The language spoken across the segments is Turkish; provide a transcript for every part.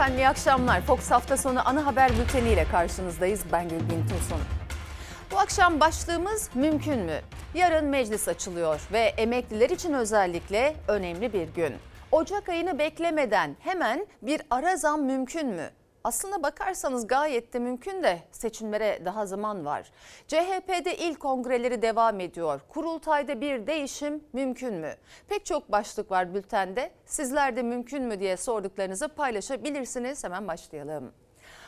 Efendim iyi akşamlar. Fox hafta sonu ana haber bülteniyle karşınızdayız. Ben Gülbin Tosun. Bu akşam başlığımız mümkün mü? Yarın meclis açılıyor ve emekliler için özellikle önemli bir gün. Ocak ayını beklemeden hemen bir ara zam mümkün mü? Aslına bakarsanız gayet de mümkün de seçimlere daha zaman var. CHP'de ilk kongreleri devam ediyor. Kurultayda bir değişim mümkün mü? Pek çok başlık var bültende. Sizler de mümkün mü diye sorduklarınızı paylaşabilirsiniz. Hemen başlayalım.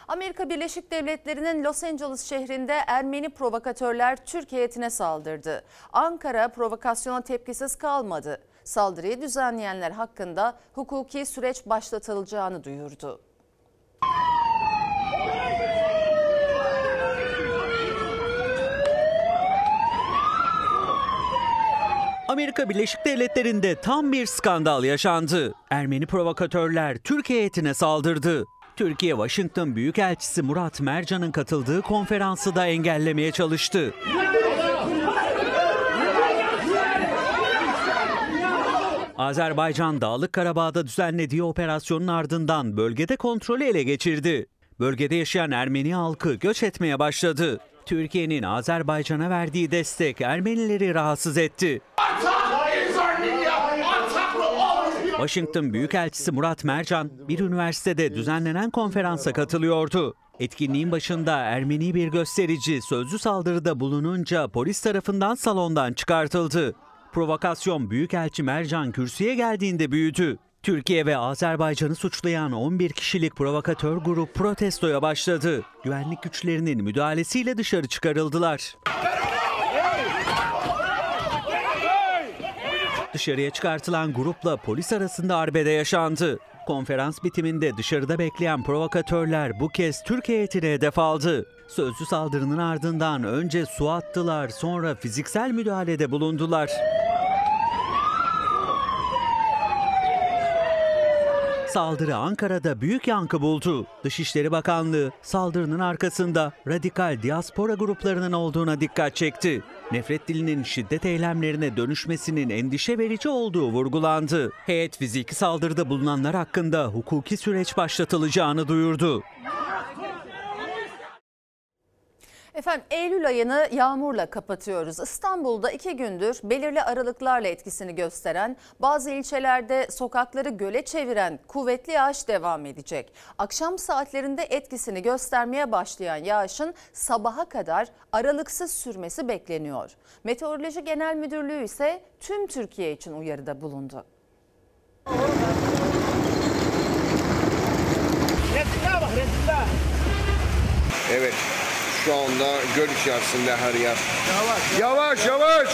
Amerika Birleşik Devletleri'nin Los Angeles şehrinde Ermeni provokatörler Türk heyetine saldırdı. Ankara provokasyona tepkisiz kalmadı. Saldırıyı düzenleyenler hakkında hukuki süreç başlatılacağını duyurdu. Amerika Birleşik Devletleri'nde tam bir skandal yaşandı. Ermeni provokatörler Türkiye heyetine saldırdı. Türkiye Washington Büyükelçisi Murat Mercan'ın katıldığı konferansı da engellemeye çalıştı. Azerbaycan Dağlık Karabağ'da düzenlediği operasyonun ardından bölgede kontrolü ele geçirdi. Bölgede yaşayan Ermeni halkı göç etmeye başladı. Türkiye'nin Azerbaycan'a verdiği destek Ermenileri rahatsız etti. Washington Büyükelçisi Murat Mercan bir üniversitede düzenlenen konferansa katılıyordu. Etkinliğin başında Ermeni bir gösterici sözlü saldırıda bulununca polis tarafından salondan çıkartıldı. Provokasyon Büyükelçi Mercan kürsüye geldiğinde büyüdü. Türkiye ve Azerbaycan'ı suçlayan 11 kişilik provokatör grup protestoya başladı. Güvenlik güçlerinin müdahalesiyle dışarı çıkarıldılar. Dışarıya çıkartılan grupla polis arasında arbede yaşandı. Konferans bitiminde dışarıda bekleyen provokatörler bu kez Türk heyetine hedef aldı. Sözlü saldırının ardından önce su attılar sonra fiziksel müdahalede bulundular. Saldırı Ankara'da büyük yankı buldu. Dışişleri Bakanlığı saldırının arkasında radikal diaspora gruplarının olduğuna dikkat çekti. Nefret dilinin şiddet eylemlerine dönüşmesinin endişe verici olduğu vurgulandı. Heyet fiziki saldırıda bulunanlar hakkında hukuki süreç başlatılacağını duyurdu. Efendim Eylül ayını yağmurla kapatıyoruz. İstanbul'da iki gündür belirli aralıklarla etkisini gösteren, bazı ilçelerde sokakları göle çeviren kuvvetli yağış devam edecek. Akşam saatlerinde etkisini göstermeye başlayan yağışın sabaha kadar aralıksız sürmesi bekleniyor. Meteoroloji Genel Müdürlüğü ise tüm Türkiye için uyarıda bulundu. Evet şu anda göl içerisinde her yer. Yavaş yavaş. yavaş.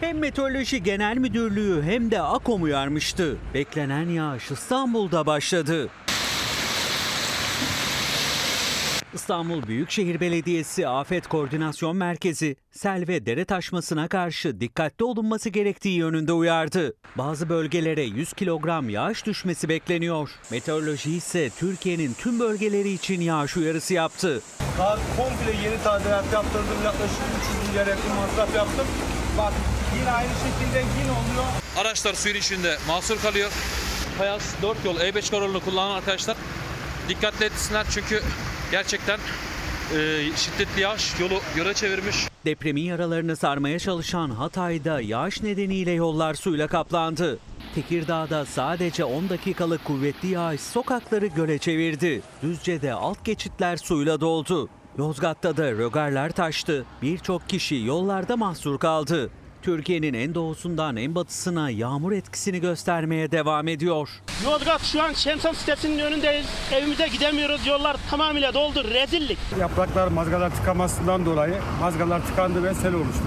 Hem Meteoroloji Genel Müdürlüğü hem de AKOM uyarmıştı. Beklenen yağış İstanbul'da başladı. İstanbul Büyükşehir Belediyesi Afet Koordinasyon Merkezi sel ve dere taşmasına karşı dikkatli olunması gerektiği yönünde uyardı. Bazı bölgelere 100 kilogram yağış düşmesi bekleniyor. Meteoroloji ise Türkiye'nin tüm bölgeleri için yağış uyarısı yaptı. Daha komple yeni tadilat yaptırdım. Yaklaşık 300 milyar yakın masraf yaptım. Bak yine aynı şekilde yine oluyor. Araçlar suyun içinde mahsur kalıyor. Fayaz 4 yol E5 kararını kullanan arkadaşlar dikkatli etsinler çünkü gerçekten e, şiddetli yağış yolu göle çevirmiş. Depremin yaralarını sarmaya çalışan Hatay'da yağış nedeniyle yollar suyla kaplandı. Tekirdağ'da sadece 10 dakikalık kuvvetli yağış sokakları göle çevirdi. Düzce'de alt geçitler suyla doldu. Yozgat'ta da rögarlar taştı. Birçok kişi yollarda mahsur kaldı. Türkiye'nin en doğusundan en batısına yağmur etkisini göstermeye devam ediyor. Yozgat şu an Şemsan sitesinin önündeyiz. Evimize gidemiyoruz. Yollar tamamıyla doldu. Rezillik. Yapraklar mazgalar tıkamasından dolayı mazgalar tıkandı ve sel oluştu.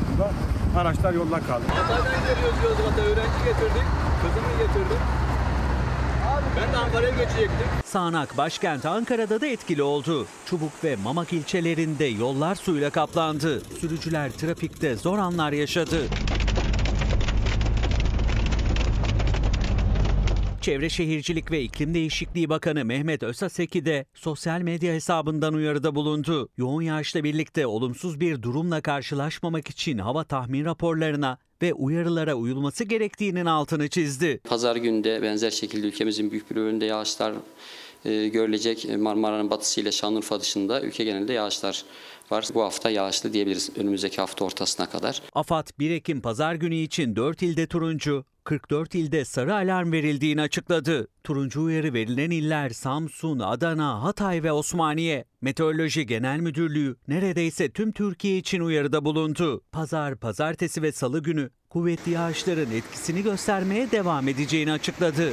Araçlar yolda kaldı. Hatay'dan geliyoruz Yozgat'a öğrenci getirdik. Kızımı getirdim. Ben de Ankara'ya geçecektim. Sağnak başkent Ankara'da da etkili oldu. Çubuk ve Mamak ilçelerinde yollar suyla kaplandı. Sürücüler trafikte zor anlar yaşadı. Çevre Şehircilik ve İklim Değişikliği Bakanı Mehmet Özaseki de sosyal medya hesabından uyarıda bulundu. Yoğun yağışla birlikte olumsuz bir durumla karşılaşmamak için hava tahmin raporlarına ve uyarılara uyulması gerektiğinin altını çizdi. Pazar günü de benzer şekilde ülkemizin büyük bir bölümünde yağışlar e, görülecek. E, Marmara'nın batısı ile Şanlıurfa dışında ülke genelinde yağışlar var. Bu hafta yağışlı diyebiliriz önümüzdeki hafta ortasına kadar. AFAD 1 Ekim pazar günü için 4 ilde turuncu, 44 ilde sarı alarm verildiğini açıkladı. Turuncu uyarı verilen iller Samsun, Adana, Hatay ve Osmaniye. Meteoroloji Genel Müdürlüğü neredeyse tüm Türkiye için uyarıda bulundu. Pazar, pazartesi ve salı günü kuvvetli yağışların etkisini göstermeye devam edeceğini açıkladı.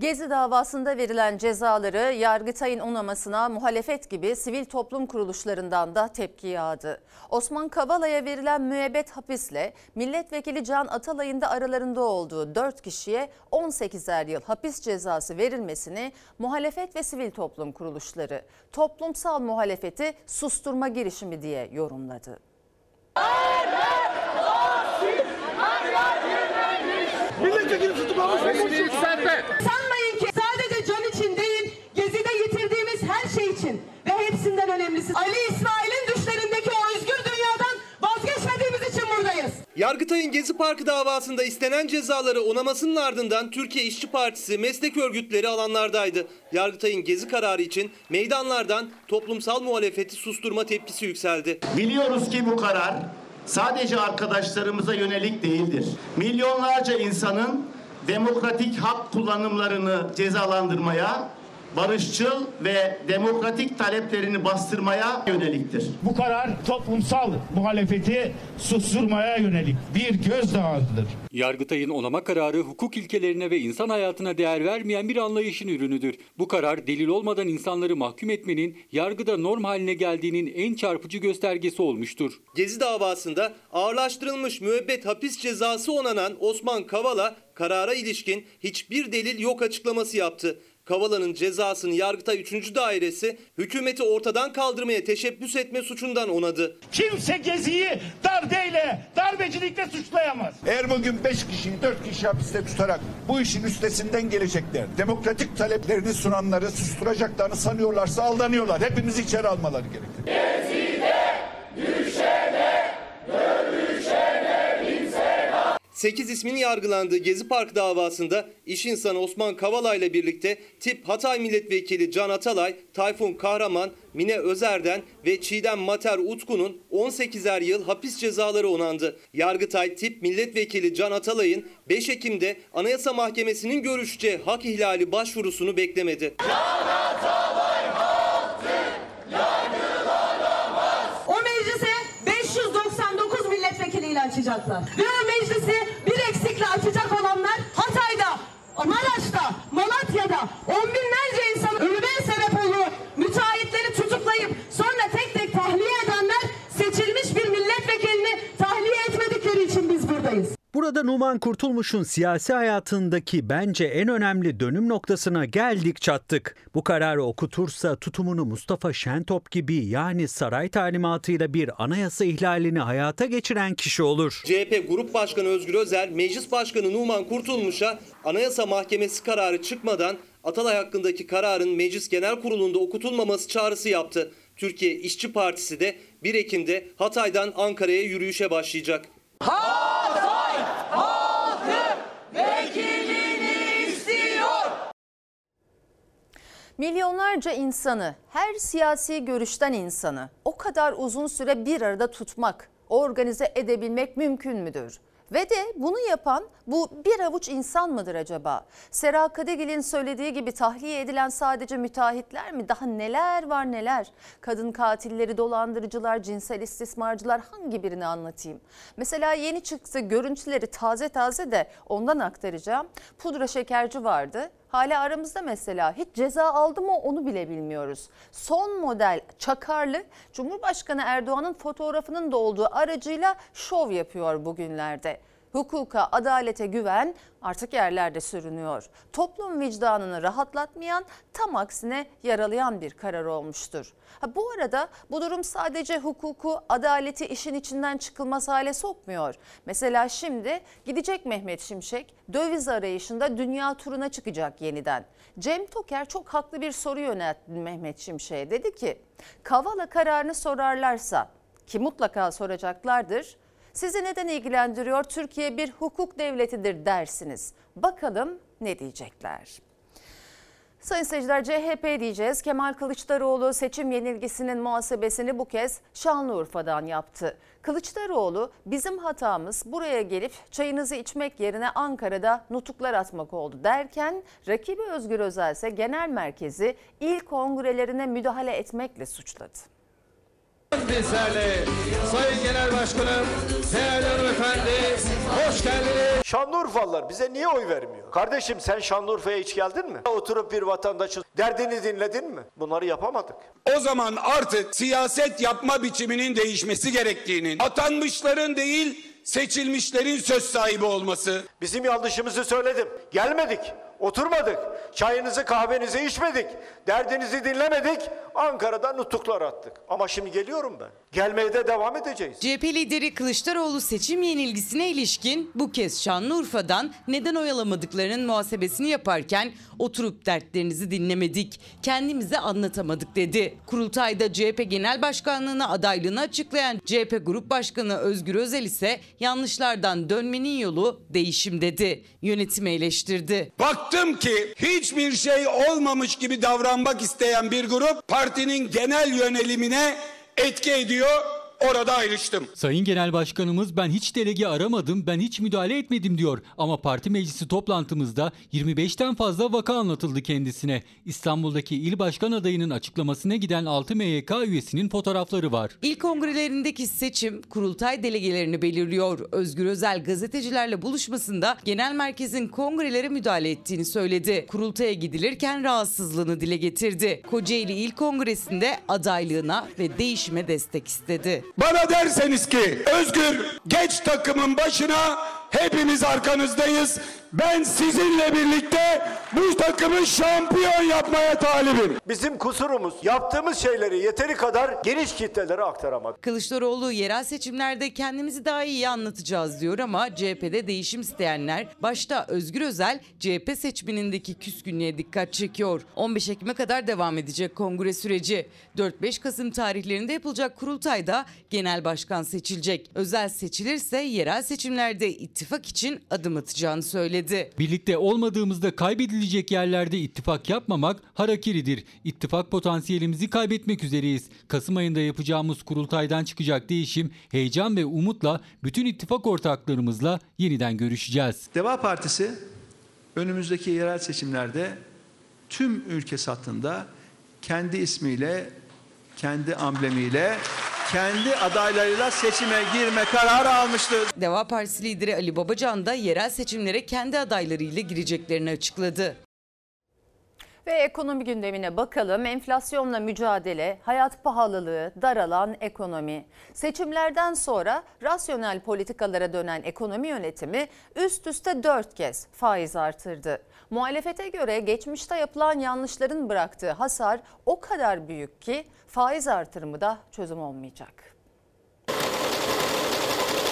Gezi davasında verilen cezaları Yargıtay'ın onamasına muhalefet gibi sivil toplum kuruluşlarından da tepki yağdı. Osman Kavala'ya verilen müebbet hapisle milletvekili Can Atalay'ın da aralarında olduğu 4 kişiye 18'er yıl hapis cezası verilmesini muhalefet ve sivil toplum kuruluşları toplumsal muhalefeti susturma girişimi diye yorumladı. Sanmayın ki önemlisi Ali İsmail'in düşlerindeki o özgür dünyadan vazgeçmediğimiz için buradayız. Yargıtay'ın Gezi Parkı davasında istenen cezaları onamasının ardından Türkiye İşçi Partisi meslek örgütleri alanlardaydı. Yargıtay'ın Gezi kararı için meydanlardan toplumsal muhalefeti susturma tepkisi yükseldi. Biliyoruz ki bu karar sadece arkadaşlarımıza yönelik değildir. Milyonlarca insanın demokratik hak kullanımlarını cezalandırmaya, barışçıl ve demokratik taleplerini bastırmaya yöneliktir. Bu karar toplumsal muhalefeti susturmaya yönelik bir gözdağıdır. Yargıtay'ın onama kararı hukuk ilkelerine ve insan hayatına değer vermeyen bir anlayışın ürünüdür. Bu karar delil olmadan insanları mahkum etmenin yargıda norm haline geldiğinin en çarpıcı göstergesi olmuştur. Gezi davasında ağırlaştırılmış müebbet hapis cezası onanan Osman Kavala karara ilişkin hiçbir delil yok açıklaması yaptı. Kavala'nın cezasını Yargıtay 3. Dairesi hükümeti ortadan kaldırmaya teşebbüs etme suçundan onadı. Kimse Gezi'yi darbeyle, darbecilikle suçlayamaz. Eğer bugün 5 kişiyi 4 kişi hapiste tutarak bu işin üstesinden gelecekler, demokratik taleplerini sunanları susturacaklarını sanıyorlarsa aldanıyorlar. Hepimiz içeri almaları gerekir. Gezide 8 ismin yargılandığı Gezi Park davasında iş insanı Osman Kavala ile birlikte tip Hatay Milletvekili Can Atalay, Tayfun Kahraman, Mine Özer'den ve Çiğdem Mater Utku'nun 18'er yıl hapis cezaları onandı. Yargıtay tip milletvekili Can Atalay'ın 5 Ekim'de Anayasa Mahkemesi'nin görüşeceği hak ihlali başvurusunu beklemedi. Can Atalay O meclise 599 milletvekiliyle açacaklar. Ve meclisi bir eksikle açacak olanlar Hatay'da, Maraş'ta, Malatya'da on binlerce insan ölüme buradayız. Burada Numan Kurtulmuş'un siyasi hayatındaki bence en önemli dönüm noktasına geldik çattık. Bu kararı okutursa tutumunu Mustafa Şentop gibi yani saray talimatıyla bir anayasa ihlalini hayata geçiren kişi olur. CHP Grup Başkanı Özgür Özel, Meclis Başkanı Numan Kurtulmuş'a Anayasa Mahkemesi kararı çıkmadan Atalay hakkındaki kararın Meclis Genel Kurulu'nda okutulmaması çağrısı yaptı. Türkiye İşçi Partisi de 1 Ekim'de Hatay'dan Ankara'ya yürüyüşe başlayacak. Hatay halkı vekilini istiyor. Milyonlarca insanı, her siyasi görüşten insanı o kadar uzun süre bir arada tutmak, organize edebilmek mümkün müdür? Ve de bunu yapan bu bir avuç insan mıdır acaba? Sera Kadigil'in söylediği gibi tahliye edilen sadece müteahhitler mi? Daha neler var neler? Kadın katilleri, dolandırıcılar, cinsel istismarcılar hangi birini anlatayım? Mesela yeni çıktı görüntüleri taze taze de ondan aktaracağım. Pudra şekerci vardı. Hala aramızda mesela hiç ceza aldı mı onu bile bilmiyoruz. Son model Çakarlı Cumhurbaşkanı Erdoğan'ın fotoğrafının da olduğu aracıyla şov yapıyor bugünlerde. Hukuka, adalete güven artık yerlerde sürünüyor. Toplum vicdanını rahatlatmayan, tam aksine yaralayan bir karar olmuştur. Ha, bu arada bu durum sadece hukuku, adaleti işin içinden çıkılmaz hale sokmuyor. Mesela şimdi gidecek Mehmet Şimşek döviz arayışında dünya turuna çıkacak yeniden. Cem Toker çok haklı bir soru yöneltti Mehmet Şimşek'e. Dedi ki Kavala kararını sorarlarsa ki mutlaka soracaklardır. Sizi neden ilgilendiriyor? Türkiye bir hukuk devletidir dersiniz. Bakalım ne diyecekler? Sayın seyirciler CHP diyeceğiz. Kemal Kılıçdaroğlu seçim yenilgisinin muhasebesini bu kez Şanlıurfa'dan yaptı. Kılıçdaroğlu bizim hatamız buraya gelip çayınızı içmek yerine Ankara'da nutuklar atmak oldu derken rakibi Özgür Özel ise genel merkezi il kongrelerine müdahale etmekle suçladı. Bizlerle Sayın Genel Başkanım, değerli hanımefendi, hoş geldiniz. Şanlıurfalılar bize niye oy vermiyor? Kardeşim sen Şanlıurfa'ya hiç geldin mi? Oturup bir vatandaşın derdini dinledin mi? Bunları yapamadık. O zaman artık siyaset yapma biçiminin değişmesi gerektiğinin, atanmışların değil seçilmişlerin söz sahibi olması. Bizim yanlışımızı söyledim. Gelmedik. Oturmadık. Çayınızı kahvenizi içmedik. Derdinizi dinlemedik. Ankara'dan nutuklar attık. Ama şimdi geliyorum ben. Gelmeye de devam edeceğiz. CHP lideri Kılıçdaroğlu seçim yenilgisine ilişkin bu kez Şanlıurfa'dan neden oyalamadıklarının muhasebesini yaparken oturup dertlerinizi dinlemedik, kendimize anlatamadık dedi. Kurultayda CHP Genel Başkanlığı'na adaylığını açıklayan CHP Grup Başkanı Özgür Özel ise yanlışlardan dönmenin yolu değişim dedi. Yönetimi eleştirdi. Baktım ki hiçbir şey olmamış gibi davranmak isteyen bir grup partinin genel yönelimine etki ediyor. Orada ayrıştım. Sayın Genel Başkanımız ben hiç delege aramadım, ben hiç müdahale etmedim diyor. Ama parti meclisi toplantımızda 25'ten fazla vaka anlatıldı kendisine. İstanbul'daki il başkan adayının açıklamasına giden 6 MYK üyesinin fotoğrafları var. İl kongrelerindeki seçim kurultay delegelerini belirliyor. Özgür Özel gazetecilerle buluşmasında genel merkezin kongrelere müdahale ettiğini söyledi. Kurultaya gidilirken rahatsızlığını dile getirdi. Kocaeli İl Kongresi'nde adaylığına ve değişime destek istedi. Bana derseniz ki Özgür geç takımın başına hepimiz arkanızdayız. Ben sizinle birlikte bu takımı şampiyon yapmaya talibim. Bizim kusurumuz yaptığımız şeyleri yeteri kadar geniş kitlelere aktaramadık. Kılıçdaroğlu yerel seçimlerde kendimizi daha iyi anlatacağız diyor ama CHP'de değişim isteyenler başta Özgür Özel CHP seçmenindeki küskünlüğe dikkat çekiyor. 15 Ekim'e kadar devam edecek kongre süreci. 4-5 Kasım tarihlerinde yapılacak kurultayda genel başkan seçilecek. Özel seçilirse yerel seçimlerde ittifak için adım atacağını söyledi. Birlikte olmadığımızda kaybedilecek yerlerde ittifak yapmamak harakiridir. İttifak potansiyelimizi kaybetmek üzereyiz. Kasım ayında yapacağımız kurultaydan çıkacak değişim, heyecan ve umutla bütün ittifak ortaklarımızla yeniden görüşeceğiz. Deva Partisi önümüzdeki yerel seçimlerde tüm ülke satında kendi ismiyle, kendi amblemiyle, kendi adaylarıyla seçime girme kararı almıştır. Deva Partisi lideri Ali Babacan da yerel seçimlere kendi adaylarıyla gireceklerini açıkladı. Ve ekonomi gündemine bakalım. Enflasyonla mücadele, hayat pahalılığı, daralan ekonomi. Seçimlerden sonra rasyonel politikalara dönen ekonomi yönetimi üst üste dört kez faiz artırdı. Muhalefete göre geçmişte yapılan yanlışların bıraktığı hasar o kadar büyük ki faiz artırımı da çözüm olmayacak.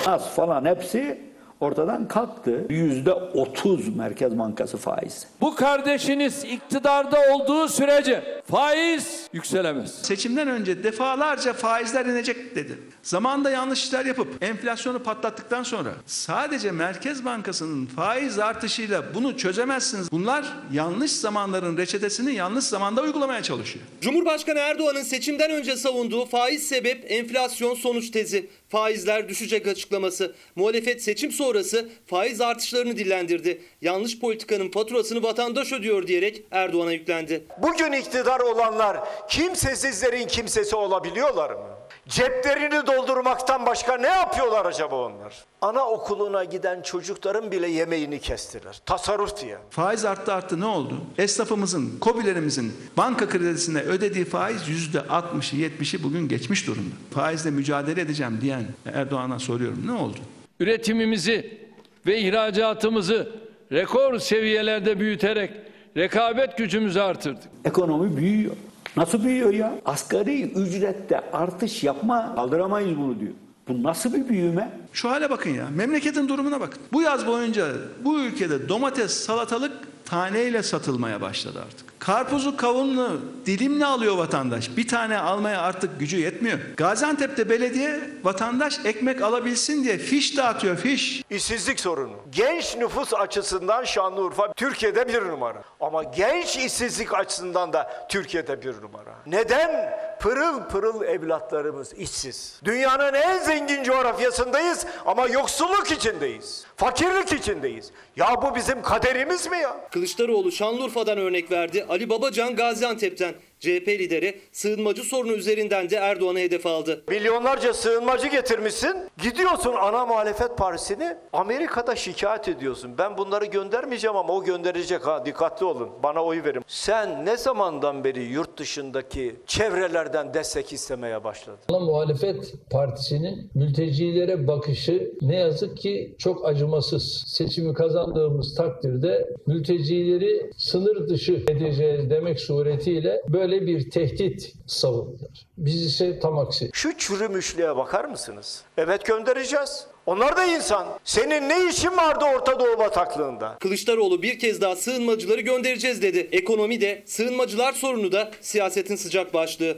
Az falan hepsi ortadan kalktı. Yüzde otuz Merkez Bankası faiz. Bu kardeşiniz iktidarda olduğu sürece faiz yükselemez. Seçimden önce defalarca faizler inecek dedi. Zamanında yanlış işler yapıp enflasyonu patlattıktan sonra sadece Merkez Bankası'nın faiz artışıyla bunu çözemezsiniz. Bunlar yanlış zamanların reçetesini yanlış zamanda uygulamaya çalışıyor. Cumhurbaşkanı Erdoğan'ın seçimden önce savunduğu faiz sebep enflasyon sonuç tezi. Faizler düşecek açıklaması. Muhalefet seçim sonrası faiz artışlarını dillendirdi. Yanlış politikanın faturasını vatandaş ödüyor diyerek Erdoğan'a yüklendi. Bugün iktidar olanlar kimsesizlerin kimsesi olabiliyorlar mı? Ceplerini doldurmaktan başka ne yapıyorlar acaba onlar? Anaokuluna giden çocukların bile yemeğini kestiler. Tasarruf diye. Faiz arttı arttı ne oldu? Esnafımızın, kobilerimizin banka kredisine ödediği faiz yüzde 60'ı 70'i bugün geçmiş durumda. Faizle mücadele edeceğim diyen Erdoğan'a soruyorum ne oldu? Üretimimizi ve ihracatımızı rekor seviyelerde büyüterek rekabet gücümüzü artırdık. Ekonomi büyüyor. Nasıl büyüyor ya? Asgari ücrette artış yapma kaldıramayız bunu diyor. Bu nasıl bir büyüme? Şu hale bakın ya. Memleketin durumuna bakın. Bu yaz boyunca bu ülkede domates, salatalık taneyle satılmaya başladı artık. Karpuzu, kavunlu dilimle alıyor vatandaş. Bir tane almaya artık gücü yetmiyor. Gaziantep'te belediye vatandaş ekmek alabilsin diye fiş dağıtıyor, fiş. İşsizlik sorunu. Genç nüfus açısından Şanlıurfa Türkiye'de bir numara. Ama genç işsizlik açısından da Türkiye'de bir numara. Neden? Pırıl pırıl evlatlarımız işsiz. Dünyanın en zengin coğrafyasındayız ama yoksulluk içindeyiz. Fakirlik içindeyiz. Ya bu bizim kaderimiz mi ya? Kılıçdaroğlu Şanlıurfa'dan örnek verdi. Ali Babacan Gaziantep'ten. CHP lideri sığınmacı sorunu üzerinden de Erdoğan'a hedef aldı. Milyonlarca sığınmacı getirmişsin. Gidiyorsun ana muhalefet partisini Amerika'da şikayet ediyorsun. Ben bunları göndermeyeceğim ama o gönderecek ha dikkatli olun. Bana oy verin. Sen ne zamandan beri yurt dışındaki çevrelerden destek istemeye başladın? Ana muhalefet partisinin mültecilere bakışı ne yazık ki çok acımasız. Seçimi kazandığımız takdirde mültecileri sınır dışı edeceğiz demek suretiyle böyle bir tehdit savundular. Biz ise tam aksi. Şu çürümüşlüğe bakar mısınız? Evet göndereceğiz. Onlar da insan. Senin ne işin vardı Orta Doğu bataklığında? Kılıçdaroğlu bir kez daha sığınmacıları göndereceğiz dedi. Ekonomi de, sığınmacılar sorunu da siyasetin sıcak başlığı.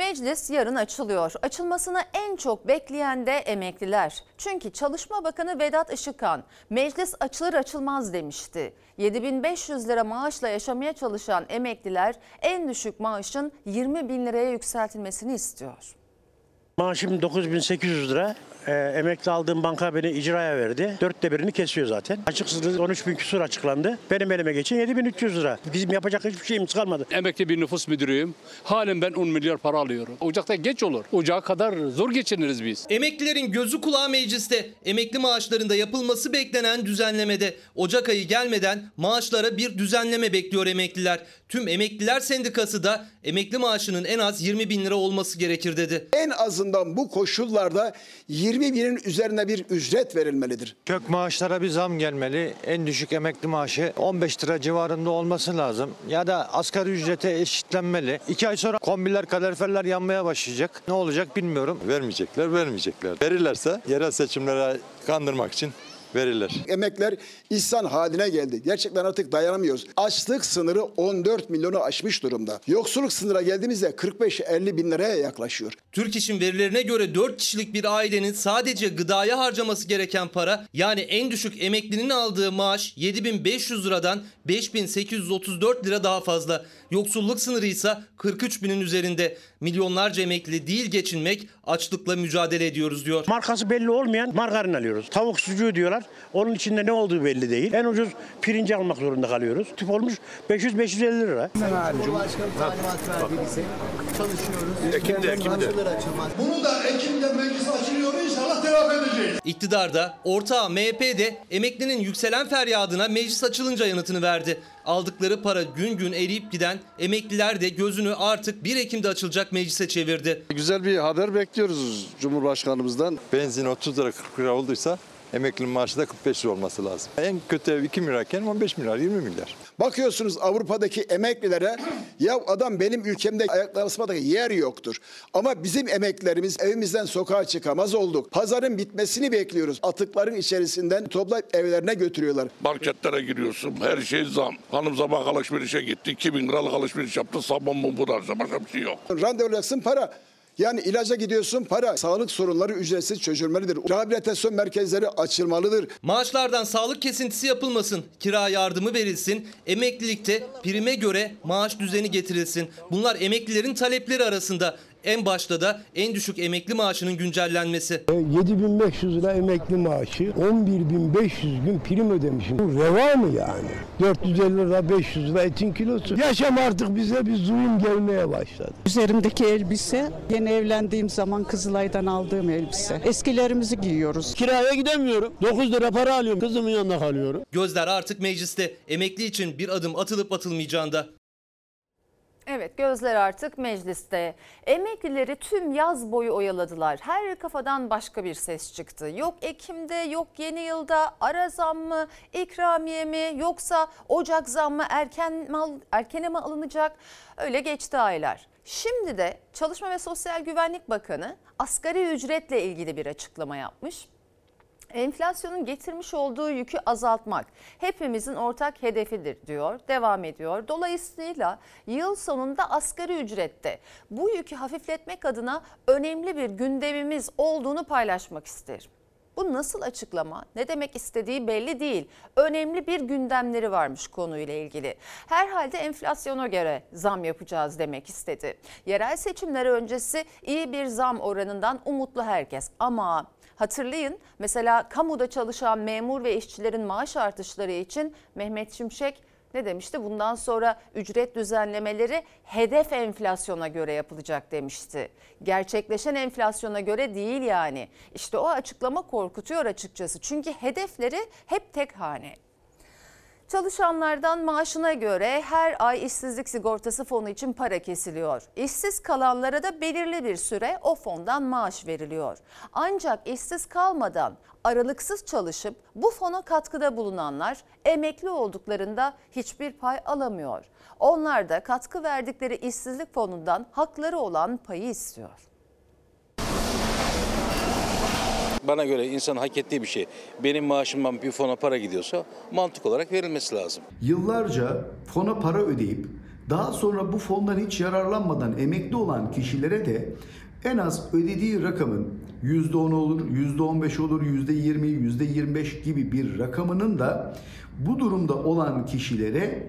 Meclis yarın açılıyor. Açılmasını en çok bekleyen de emekliler. Çünkü Çalışma Bakanı Vedat Işıkhan meclis açılır açılmaz demişti. 7500 lira maaşla yaşamaya çalışan emekliler en düşük maaşın 20 bin liraya yükseltilmesini istiyor. Maaşım 9800 lira. Ee, emekli aldığım banka beni icraya verdi. Dörtte birini kesiyor zaten. Açıksızlık 13 bin küsur açıklandı. Benim elime geçen 7300 lira. Bizim yapacak hiçbir şeyimiz kalmadı. Emekli bir nüfus müdürüyüm. Halen ben 10 milyar para alıyorum. Ocakta geç olur. Ocağa kadar zor geçiniriz biz. Emeklilerin gözü kulağı mecliste. Emekli maaşlarında yapılması beklenen düzenlemede. Ocak ayı gelmeden maaşlara bir düzenleme bekliyor emekliler. Tüm Emekliler Sendikası da emekli maaşının en az 20 bin lira olması gerekir dedi. En azından bu koşullarda 20 binin üzerine bir ücret verilmelidir. Kök maaşlara bir zam gelmeli. En düşük emekli maaşı 15 lira civarında olması lazım. Ya da asgari ücrete eşitlenmeli. İki ay sonra kombiler, kaloriferler yanmaya başlayacak. Ne olacak bilmiyorum. Vermeyecekler, vermeyecekler. Verirlerse yerel seçimlere kandırmak için verirler. Emekler ihsan haline geldi. Gerçekten artık dayanamıyoruz. Açlık sınırı 14 milyonu aşmış durumda. Yoksulluk sınıra geldiğimizde 45-50 bin liraya yaklaşıyor. Türk İş'in verilerine göre 4 kişilik bir ailenin sadece gıdaya harcaması gereken para yani en düşük emeklinin aldığı maaş 7500 liradan 5834 lira daha fazla. Yoksulluk sınırı ise 43 binin üzerinde. Milyonlarca emekli değil geçinmek açlıkla mücadele ediyoruz diyor. Markası belli olmayan margarin alıyoruz. Tavuk sucuğu diyorlar. Onun içinde ne olduğu belli değil. En ucuz pirinci almak zorunda kalıyoruz. Tüp olmuş 500-550 lira. Cumhurbaşkanı talimat çalışıyoruz. Ekim'de, Ekim'de. Bunu da Ekim'de meclis açılıyor inşallah telafi edeceğiz. İktidarda, ortağı MHP'de emeklinin yükselen feryadına meclis açılınca yanıtını verdi. Aldıkları para gün gün eriyip giden emekliler de gözünü artık 1 Ekim'de açılacak meclise çevirdi. Güzel bir haber bekliyoruz Cumhurbaşkanımızdan. Benzin 30 lira 40 lira olduysa emeklinin maaşı da 45 lira olması lazım. En kötü ev 2 milyarken 15 milyar 20 milyar. Bakıyorsunuz Avrupa'daki emeklilere ya adam benim ülkemde ayakları ısmadaki yer yoktur. Ama bizim emeklilerimiz evimizden sokağa çıkamaz olduk. Pazarın bitmesini bekliyoruz. Atıkların içerisinden toplayıp evlerine götürüyorlar. Marketlere giriyorsun her şey zam. Hanım sabah alışverişe gitti 2000 liralık alışveriş yaptı sabun mu bu başka bir şey yok. Randevu para. Yani ilaca gidiyorsun para. Sağlık sorunları ücretsiz çözülmelidir. Rehabilitasyon merkezleri açılmalıdır. Maaşlardan sağlık kesintisi yapılmasın, kira yardımı verilsin, emeklilikte prime göre maaş düzeni getirilsin. Bunlar emeklilerin talepleri arasında. En başta da en düşük emekli maaşının güncellenmesi. 7500 lira emekli maaşı, 11500 gün prim ödemişim. Bu reva mı yani? 450 lira 500 lira etin kilosu. Yaşam artık bize bir zulüm gelmeye başladı. Üzerimdeki elbise yeni evlendiğim zaman Kızılay'dan aldığım elbise. Eskilerimizi giyiyoruz. Kiraya gidemiyorum. 9 lira para alıyorum. Kızımın yanında kalıyorum. Gözler artık mecliste. Emekli için bir adım atılıp atılmayacağında. Evet gözler artık mecliste. Emeklileri tüm yaz boyu oyaladılar. Her kafadan başka bir ses çıktı. Yok Ekim'de yok yeni yılda ara zam mı ikramiye mi yoksa Ocak zam mı erken mi, al- erkene mi alınacak? Öyle geçti aylar. Şimdi de Çalışma ve Sosyal Güvenlik Bakanı asgari ücretle ilgili bir açıklama yapmış. Enflasyonun getirmiş olduğu yükü azaltmak hepimizin ortak hedefidir diyor, devam ediyor. Dolayısıyla yıl sonunda asgari ücrette bu yükü hafifletmek adına önemli bir gündemimiz olduğunu paylaşmak isterim. Bu nasıl açıklama? Ne demek istediği belli değil. Önemli bir gündemleri varmış konuyla ilgili. Herhalde enflasyona göre zam yapacağız demek istedi. Yerel seçimler öncesi iyi bir zam oranından umutlu herkes. Ama Hatırlayın mesela kamuda çalışan memur ve işçilerin maaş artışları için Mehmet Şimşek ne demişti? Bundan sonra ücret düzenlemeleri hedef enflasyona göre yapılacak demişti. Gerçekleşen enflasyona göre değil yani. İşte o açıklama korkutuyor açıkçası. Çünkü hedefleri hep tek hane. Çalışanlardan maaşına göre her ay işsizlik sigortası fonu için para kesiliyor. İşsiz kalanlara da belirli bir süre o fondan maaş veriliyor. Ancak işsiz kalmadan aralıksız çalışıp bu fona katkıda bulunanlar emekli olduklarında hiçbir pay alamıyor. Onlar da katkı verdikleri işsizlik fonundan hakları olan payı istiyor. Bana göre insan hak ettiği bir şey. Benim maaşımdan bir fona para gidiyorsa mantık olarak verilmesi lazım. Yıllarca fona para ödeyip daha sonra bu fondan hiç yararlanmadan emekli olan kişilere de en az ödediği rakamın %10 olur, %15 olur, %20, %25 gibi bir rakamının da bu durumda olan kişilere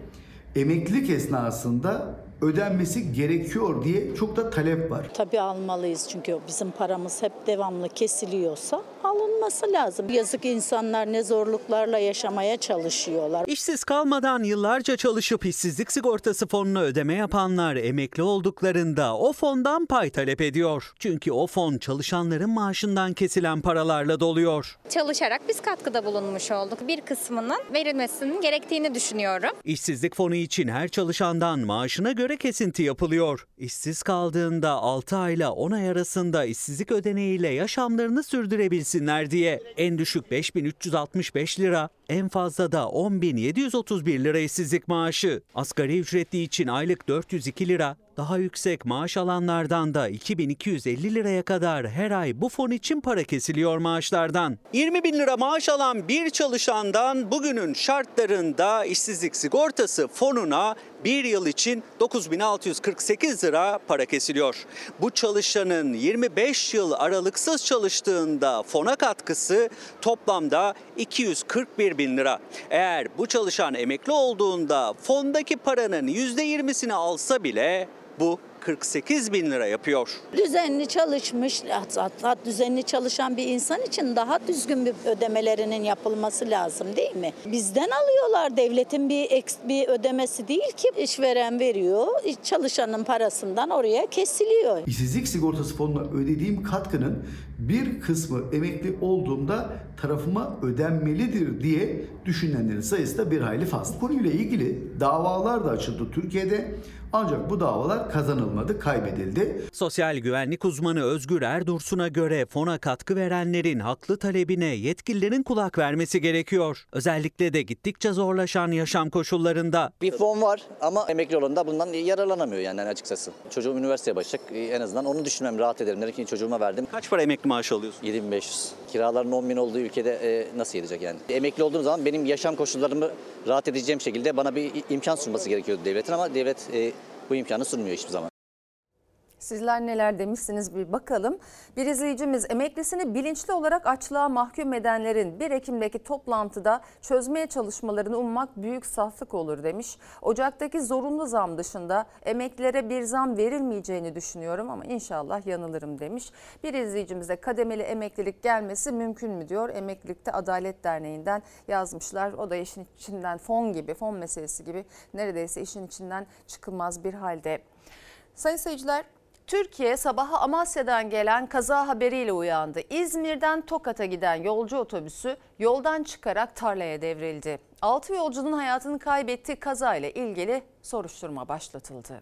emeklilik esnasında ödenmesi gerekiyor diye çok da talep var. Tabii almalıyız çünkü bizim paramız hep devamlı kesiliyorsa alınması lazım. Yazık insanlar ne zorluklarla yaşamaya çalışıyorlar. İşsiz kalmadan yıllarca çalışıp işsizlik sigortası fonuna ödeme yapanlar emekli olduklarında o fondan pay talep ediyor. Çünkü o fon çalışanların maaşından kesilen paralarla doluyor. Çalışarak biz katkıda bulunmuş olduk. Bir kısmının verilmesinin gerektiğini düşünüyorum. İşsizlik fonu için her çalışandan maaşına göre kesinti yapılıyor. İşsiz kaldığında 6 ayla 10 ay arasında işsizlik ödeneğiyle yaşamlarını sürdürebilsinler diye. En düşük 5365 lira, en fazla da 10731 lira işsizlik maaşı. Asgari ücretli için aylık 402 lira, daha yüksek maaş alanlardan da 2250 liraya kadar her ay bu fon için para kesiliyor maaşlardan. 20 bin lira maaş alan bir çalışandan bugünün şartlarında işsizlik sigortası fonuna bir yıl için 9648 lira para kesiliyor. Bu çalışanın 25 yıl aralıksız çalıştığında fona katkısı toplamda 241 bin lira. Eğer bu çalışan emekli olduğunda fondaki paranın %20'sini alsa bile bu 48 bin lira yapıyor. Düzenli çalışmış, hatta düzenli çalışan bir insan için daha düzgün bir ödemelerinin yapılması lazım değil mi? Bizden alıyorlar devletin bir eks, bir ödemesi değil ki işveren veriyor, çalışanın parasından oraya kesiliyor. İşsizlik sigortası fonuna ödediğim katkının bir kısmı emekli olduğumda tarafıma ödenmelidir diye düşünenlerin sayısı da bir hayli fazla. Konuyla ilgili davalar da açıldı Türkiye'de ancak bu davalar kazanılmadı, kaybedildi. Sosyal güvenlik uzmanı Özgür Erdursun'a göre fona katkı verenlerin haklı talebine yetkililerin kulak vermesi gerekiyor. Özellikle de gittikçe zorlaşan yaşam koşullarında. Bir fon var ama emekli olan da bundan yararlanamıyor yani açıkçası. Çocuğum üniversiteye başlayacak en azından onu düşünmem rahat ederim. Ki çocuğuma verdim. Kaç para emekli maaşı alıyorsun? 7500. Kiraların 10 bin olduğu ülkede e, nasıl yetecek yani? Emekli olduğum zaman benim yaşam koşullarımı rahat edeceğim şekilde bana bir imkan sunması gerekiyordu devletin ama devlet e, bu imkanı sunmuyor hiçbir zaman. Sizler neler demişsiniz bir bakalım. Bir izleyicimiz emeklisini bilinçli olarak açlığa mahkum edenlerin 1 Ekim'deki toplantıda çözmeye çalışmalarını ummak büyük saflık olur demiş. Ocaktaki zorunlu zam dışında emeklilere bir zam verilmeyeceğini düşünüyorum ama inşallah yanılırım demiş. Bir izleyicimize kademeli emeklilik gelmesi mümkün mü diyor. Emeklilikte Adalet Derneği'nden yazmışlar. O da işin içinden fon gibi, fon meselesi gibi neredeyse işin içinden çıkılmaz bir halde. Sayın seyirciler Türkiye sabaha Amasya'dan gelen kaza haberiyle uyandı. İzmir'den Tokat'a giden yolcu otobüsü yoldan çıkarak tarlaya devrildi. 6 yolcunun hayatını kaybettiği kazayla ilgili soruşturma başlatıldı.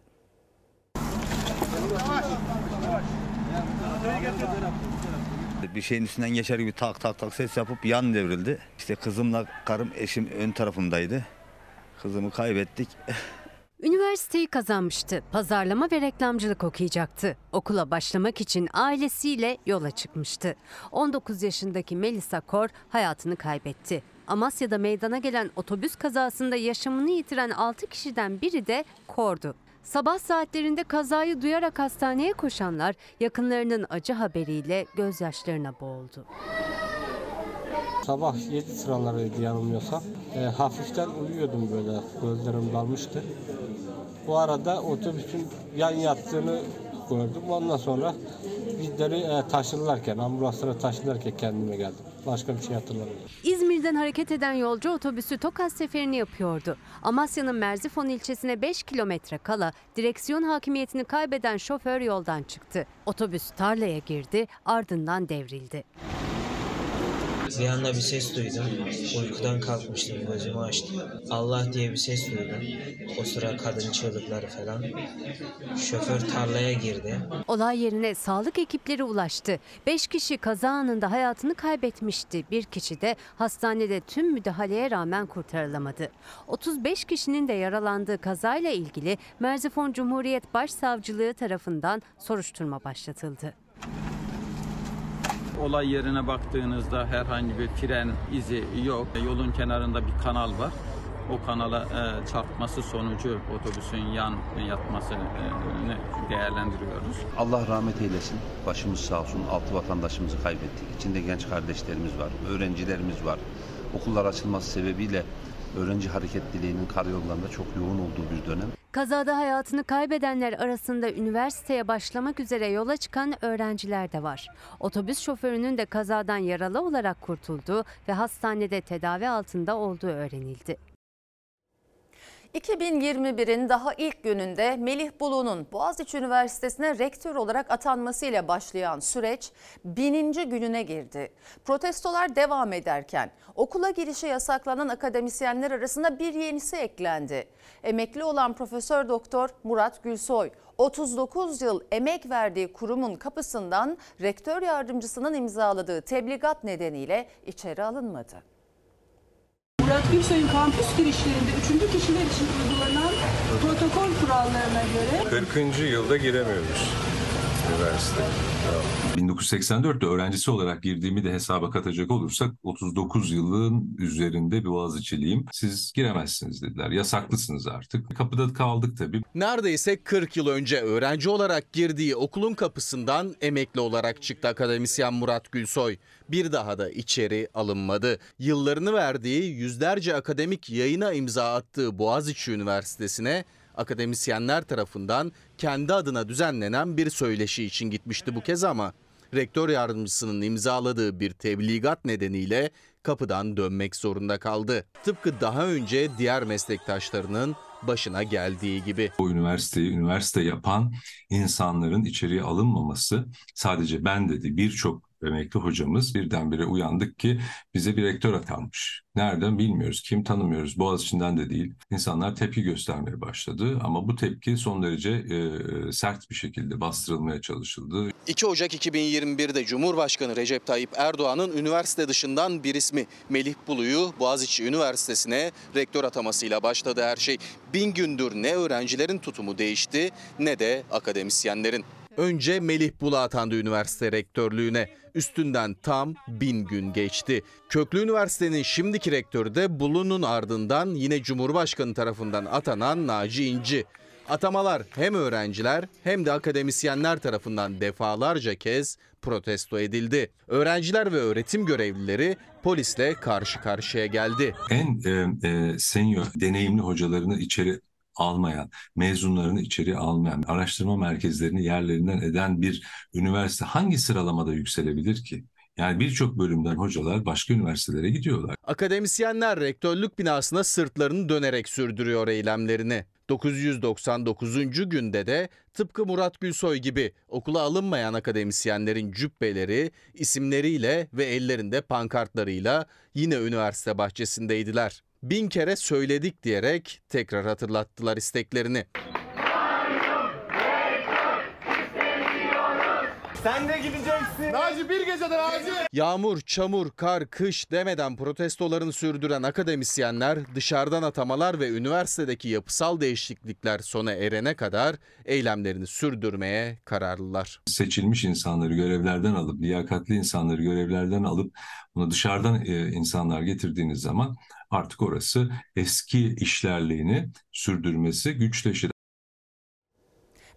Bir şeyin üstünden geçer gibi tak tak tak ses yapıp yan devrildi. İşte kızımla karım eşim ön tarafımdaydı. Kızımı kaybettik. Üniversiteyi kazanmıştı. Pazarlama ve reklamcılık okuyacaktı. Okula başlamak için ailesiyle yola çıkmıştı. 19 yaşındaki Melisa Kor hayatını kaybetti. Amasya'da meydana gelen otobüs kazasında yaşamını yitiren 6 kişiden biri de Kor'du. Sabah saatlerinde kazayı duyarak hastaneye koşanlar yakınlarının acı haberiyle gözyaşlarına boğuldu. Sabah 7 sıralarıydı yanılmıyorsam. E, hafiften uyuyordum böyle gözlerim dalmıştı. Bu arada otobüsün yan yattığını gördüm. Ondan sonra bizleri e, ambulanslara taşırlarken kendime geldim. Başka bir şey hatırlamıyorum. İzmir'den hareket eden yolcu otobüsü Tokat seferini yapıyordu. Amasya'nın Merzifon ilçesine 5 kilometre kala direksiyon hakimiyetini kaybeden şoför yoldan çıktı. Otobüs tarlaya girdi, ardından devrildi. Bir anda bir ses duydum. Uykudan kalkmıştım, gözümü açtım. Allah diye bir ses duydum. O sıra kadın çığlıkları falan. Şoför tarlaya girdi. Olay yerine sağlık ekipleri ulaştı. 5 kişi kaza anında hayatını kaybetmişti. Bir kişi de hastanede tüm müdahaleye rağmen kurtarılamadı. 35 kişinin de yaralandığı kazayla ilgili Merzifon Cumhuriyet Başsavcılığı tarafından soruşturma başlatıldı. Olay yerine baktığınızda herhangi bir fren izi yok. Yolun kenarında bir kanal var. O kanala e, çarpması sonucu otobüsün yan yatmasını değerlendiriyoruz. Allah rahmet eylesin. Başımız sağ olsun. Altı vatandaşımızı kaybettik. İçinde genç kardeşlerimiz var, öğrencilerimiz var. Okullar açılması sebebiyle öğrenci hareketliliğinin karayollarında çok yoğun olduğu bir dönem. Kazada hayatını kaybedenler arasında üniversiteye başlamak üzere yola çıkan öğrenciler de var. Otobüs şoförünün de kazadan yaralı olarak kurtulduğu ve hastanede tedavi altında olduğu öğrenildi. 2021'in daha ilk gününde Melih Bulu'nun Boğaziçi Üniversitesi'ne rektör olarak atanmasıyla başlayan süreç bininci gününe girdi. Protestolar devam ederken okula girişi yasaklanan akademisyenler arasında bir yenisi eklendi. Emekli olan Profesör Doktor Murat Gülsoy 39 yıl emek verdiği kurumun kapısından rektör yardımcısının imzaladığı tebligat nedeniyle içeri alınmadı. Murat Gülsoy'un kampüs girişlerinde üçüncü kişiler için uygulanan protokol kurallarına göre 40. yılda giremiyoruz üniversite. 1984'te öğrencisi olarak girdiğimi de hesaba katacak olursak 39 yılın üzerinde bir Boğaziçi'liyim. Siz giremezsiniz dediler. Yasaklısınız artık. Kapıda kaldık tabii. Neredeyse 40 yıl önce öğrenci olarak girdiği okulun kapısından emekli olarak çıktı akademisyen Murat Gülsoy. Bir daha da içeri alınmadı. Yıllarını verdiği yüzlerce akademik yayına imza attığı Boğaziçi Üniversitesi'ne akademisyenler tarafından kendi adına düzenlenen bir söyleşi için gitmişti bu kez ama rektör yardımcısının imzaladığı bir tebligat nedeniyle kapıdan dönmek zorunda kaldı. Tıpkı daha önce diğer meslektaşlarının başına geldiği gibi. Bu üniversiteyi üniversite yapan insanların içeriye alınmaması sadece ben dedi birçok emekli hocamız birdenbire uyandık ki bize bir rektör atanmış. Nereden bilmiyoruz, kim tanımıyoruz, Boğaziçi'nden de değil. İnsanlar tepki göstermeye başladı ama bu tepki son derece e, sert bir şekilde bastırılmaya çalışıldı. 2 Ocak 2021'de Cumhurbaşkanı Recep Tayyip Erdoğan'ın üniversite dışından bir ismi Melih Bulu'yu Boğaziçi Üniversitesi'ne rektör atamasıyla başladı her şey. Bin gündür ne öğrencilerin tutumu değişti ne de akademisyenlerin. Önce Melih Bulu atandı üniversite rektörlüğüne. Üstünden tam bin gün geçti. Köklü Üniversite'nin şimdiki rektörü de Bulu'nun ardından yine Cumhurbaşkanı tarafından atanan Naci İnci. Atamalar hem öğrenciler hem de akademisyenler tarafından defalarca kez protesto edildi. Öğrenciler ve öğretim görevlileri polisle karşı karşıya geldi. En e, e, senior deneyimli hocalarını içeri almayan, mezunlarını içeri almayan, araştırma merkezlerini yerlerinden eden bir üniversite hangi sıralamada yükselebilir ki? Yani birçok bölümden hocalar başka üniversitelere gidiyorlar. Akademisyenler rektörlük binasına sırtlarını dönerek sürdürüyor eylemlerini. 999. günde de tıpkı Murat Gülsoy gibi okula alınmayan akademisyenlerin cübbeleri, isimleriyle ve ellerinde pankartlarıyla yine üniversite bahçesindeydiler. Bin kere söyledik diyerek tekrar hatırlattılar isteklerini. Sen de gideceksin. Naci bir gecede Naci. Yağmur, çamur, kar, kış demeden protestolarını sürdüren akademisyenler dışarıdan atamalar ve üniversitedeki yapısal değişiklikler sona erene kadar eylemlerini sürdürmeye kararlılar. Seçilmiş insanları görevlerden alıp, liyakatli insanları görevlerden alıp bunu dışarıdan e, insanlar getirdiğiniz zaman artık orası eski işlerliğini sürdürmesi güçleşir.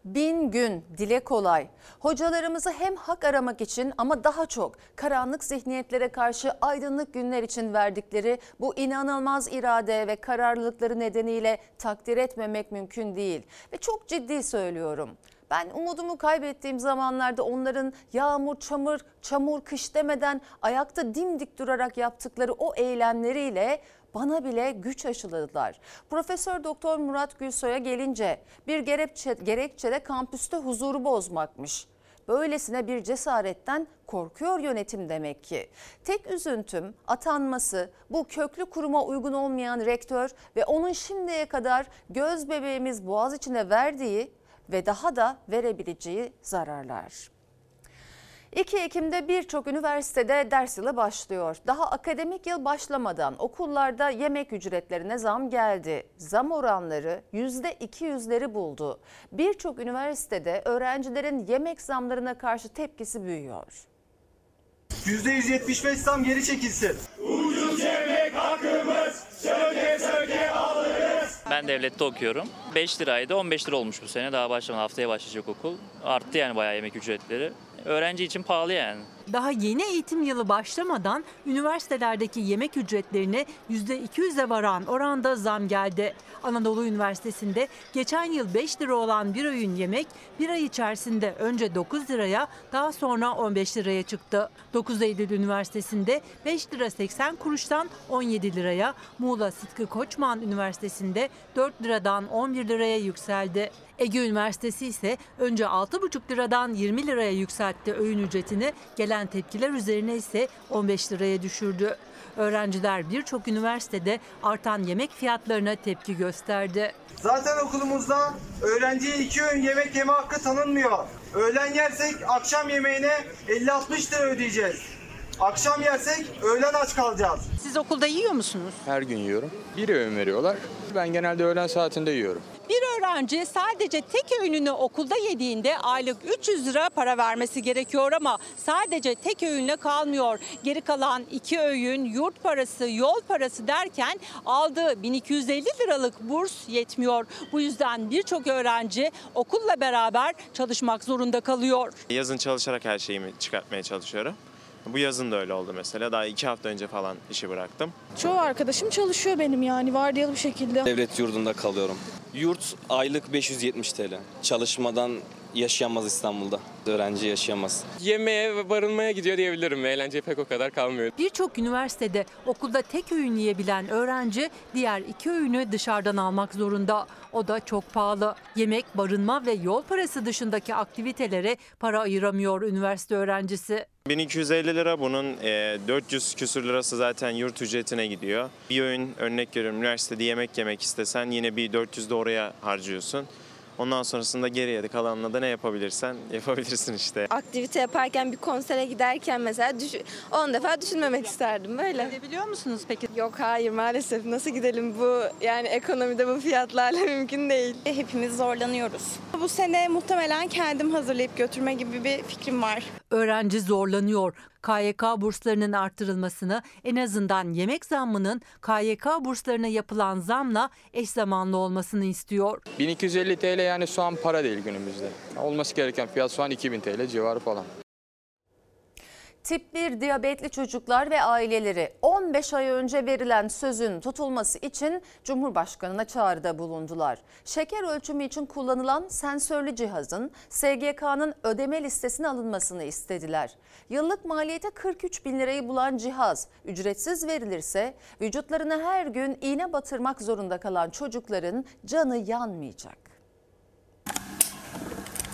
Bin gün dile kolay. Hocalarımızı hem hak aramak için ama daha çok karanlık zihniyetlere karşı aydınlık günler için verdikleri bu inanılmaz irade ve kararlılıkları nedeniyle takdir etmemek mümkün değil. Ve çok ciddi söylüyorum. Ben umudumu kaybettiğim zamanlarda onların yağmur, çamur, çamur, kış demeden ayakta dimdik durarak yaptıkları o eylemleriyle bana bile güç aşıladılar. Profesör Doktor Murat Gülsoy'a gelince bir gerekçe, gerekçe de kampüste huzuru bozmakmış. Böylesine bir cesaretten korkuyor yönetim demek ki. Tek üzüntüm atanması bu köklü kuruma uygun olmayan rektör ve onun şimdiye kadar göz bebeğimiz Boğaziçi'ne verdiği ve daha da verebileceği zararlar. 2 Ekim'de birçok üniversitede ders yılı başlıyor. Daha akademik yıl başlamadan okullarda yemek ücretlerine zam geldi. Zam oranları %200'leri buldu. Birçok üniversitede öğrencilerin yemek zamlarına karşı tepkisi büyüyor. %175 zam geri çekilsin. Ucuz yemek hakkımız. Söke söke alırız. Ben devlette okuyorum. 5 liraydı 15 lira olmuş bu sene. Daha başlamadı. Haftaya başlayacak okul. Arttı yani bayağı yemek ücretleri. Öğrenci için pahalı yani. Daha yeni eğitim yılı başlamadan üniversitelerdeki yemek ücretlerine %200'e varan oranda zam geldi. Anadolu Üniversitesi'nde geçen yıl 5 lira olan bir öğün yemek bir ay içerisinde önce 9 liraya daha sonra 15 liraya çıktı. 9 Eylül Üniversitesi'nde 5 lira 80 kuruştan 17 liraya, Muğla Sıtkı Koçman Üniversitesi'nde 4 liradan 11 liraya yükseldi. Ege Üniversitesi ise önce 6,5 liradan 20 liraya yükseltti öğün ücretini. Gelen tepkiler üzerine ise 15 liraya düşürdü. Öğrenciler birçok üniversitede artan yemek fiyatlarına tepki gösterdi. Zaten okulumuzda öğrenciye iki öğün yemek yeme hakkı tanınmıyor. Öğlen yersek akşam yemeğine 50-60 lira ödeyeceğiz. Akşam yersek öğlen aç kalacağız. Siz okulda yiyor musunuz? Her gün yiyorum. Bir öğün veriyorlar. Ben genelde öğlen saatinde yiyorum. Bir öğrenci sadece tek öğününü okulda yediğinde aylık 300 lira para vermesi gerekiyor ama sadece tek öğünle kalmıyor. Geri kalan iki öğün, yurt parası, yol parası derken aldığı 1250 liralık burs yetmiyor. Bu yüzden birçok öğrenci okulla beraber çalışmak zorunda kalıyor. Yazın çalışarak her şeyimi çıkartmaya çalışıyorum. Bu yazın da öyle oldu mesela. Daha iki hafta önce falan işi bıraktım. Çoğu arkadaşım çalışıyor benim yani vardiyalı bir şekilde. Devlet yurdunda kalıyorum. Yurt aylık 570 TL. Çalışmadan yaşayamaz İstanbul'da. Öğrenci yaşayamaz. Yemeğe ve barınmaya gidiyor diyebilirim. Eğlence pek o kadar kalmıyor. Birçok üniversitede okulda tek öğün yiyebilen öğrenci diğer iki öğünü dışarıdan almak zorunda. O da çok pahalı. Yemek, barınma ve yol parası dışındaki aktivitelere para ayıramıyor üniversite öğrencisi. 1250 lira bunun e, 400 küsür lirası zaten yurt ücretine gidiyor. Bir öğün örnek veriyorum üniversitede yemek yemek istesen yine bir 400 de oraya harcıyorsun. Ondan sonrasında geriye de kalanla da ne yapabilirsen yapabilirsin işte. Aktivite yaparken bir konsere giderken mesela düş 10 defa düşünmemek isterdim böyle. Gidebiliyor musunuz peki? Yok hayır maalesef nasıl gidelim bu yani ekonomide bu fiyatlarla mümkün değil. Hepimiz zorlanıyoruz. Bu sene muhtemelen kendim hazırlayıp götürme gibi bir fikrim var. Öğrenci zorlanıyor. KYK burslarının artırılmasını en azından yemek zammının KYK burslarına yapılan zamla eş zamanlı olmasını istiyor. 1250 TL yani şu an para değil günümüzde. Olması gereken fiyat şu an 2000 TL civarı falan. Tip 1 diyabetli çocuklar ve aileleri 15 ay önce verilen sözün tutulması için Cumhurbaşkanı'na çağrıda bulundular. Şeker ölçümü için kullanılan sensörlü cihazın SGK'nın ödeme listesine alınmasını istediler. Yıllık maliyete 43 bin lirayı bulan cihaz ücretsiz verilirse vücutlarına her gün iğne batırmak zorunda kalan çocukların canı yanmayacak.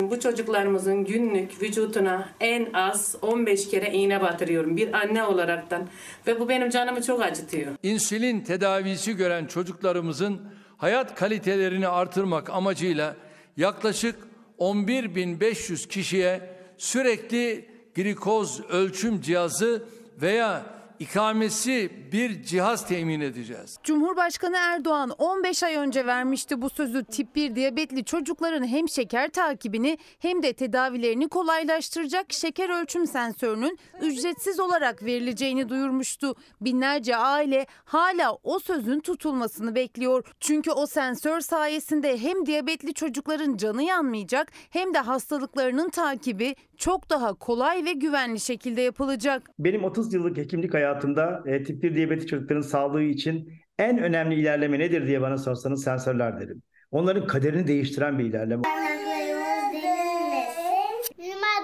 Bu çocuklarımızın günlük vücuduna en az 15 kere iğne batırıyorum bir anne olaraktan ve bu benim canımı çok acıtıyor. İnsülin tedavisi gören çocuklarımızın hayat kalitelerini artırmak amacıyla yaklaşık 11.500 kişiye sürekli glikoz ölçüm cihazı veya ikamesi bir cihaz temin edeceğiz. Cumhurbaşkanı Erdoğan 15 ay önce vermişti bu sözü tip 1 diyabetli çocukların hem şeker takibini hem de tedavilerini kolaylaştıracak şeker ölçüm sensörünün ücretsiz olarak verileceğini duyurmuştu. Binlerce aile hala o sözün tutulmasını bekliyor. Çünkü o sensör sayesinde hem diyabetli çocukların canı yanmayacak hem de hastalıklarının takibi çok daha kolay ve güvenli şekilde yapılacak. Benim 30 yıllık hekimlik hayatımda e, tip 1 diyabetik çocukların sağlığı için en önemli ilerleme nedir diye bana sorsanız sensörler derim. Onların kaderini değiştiren bir ilerleme.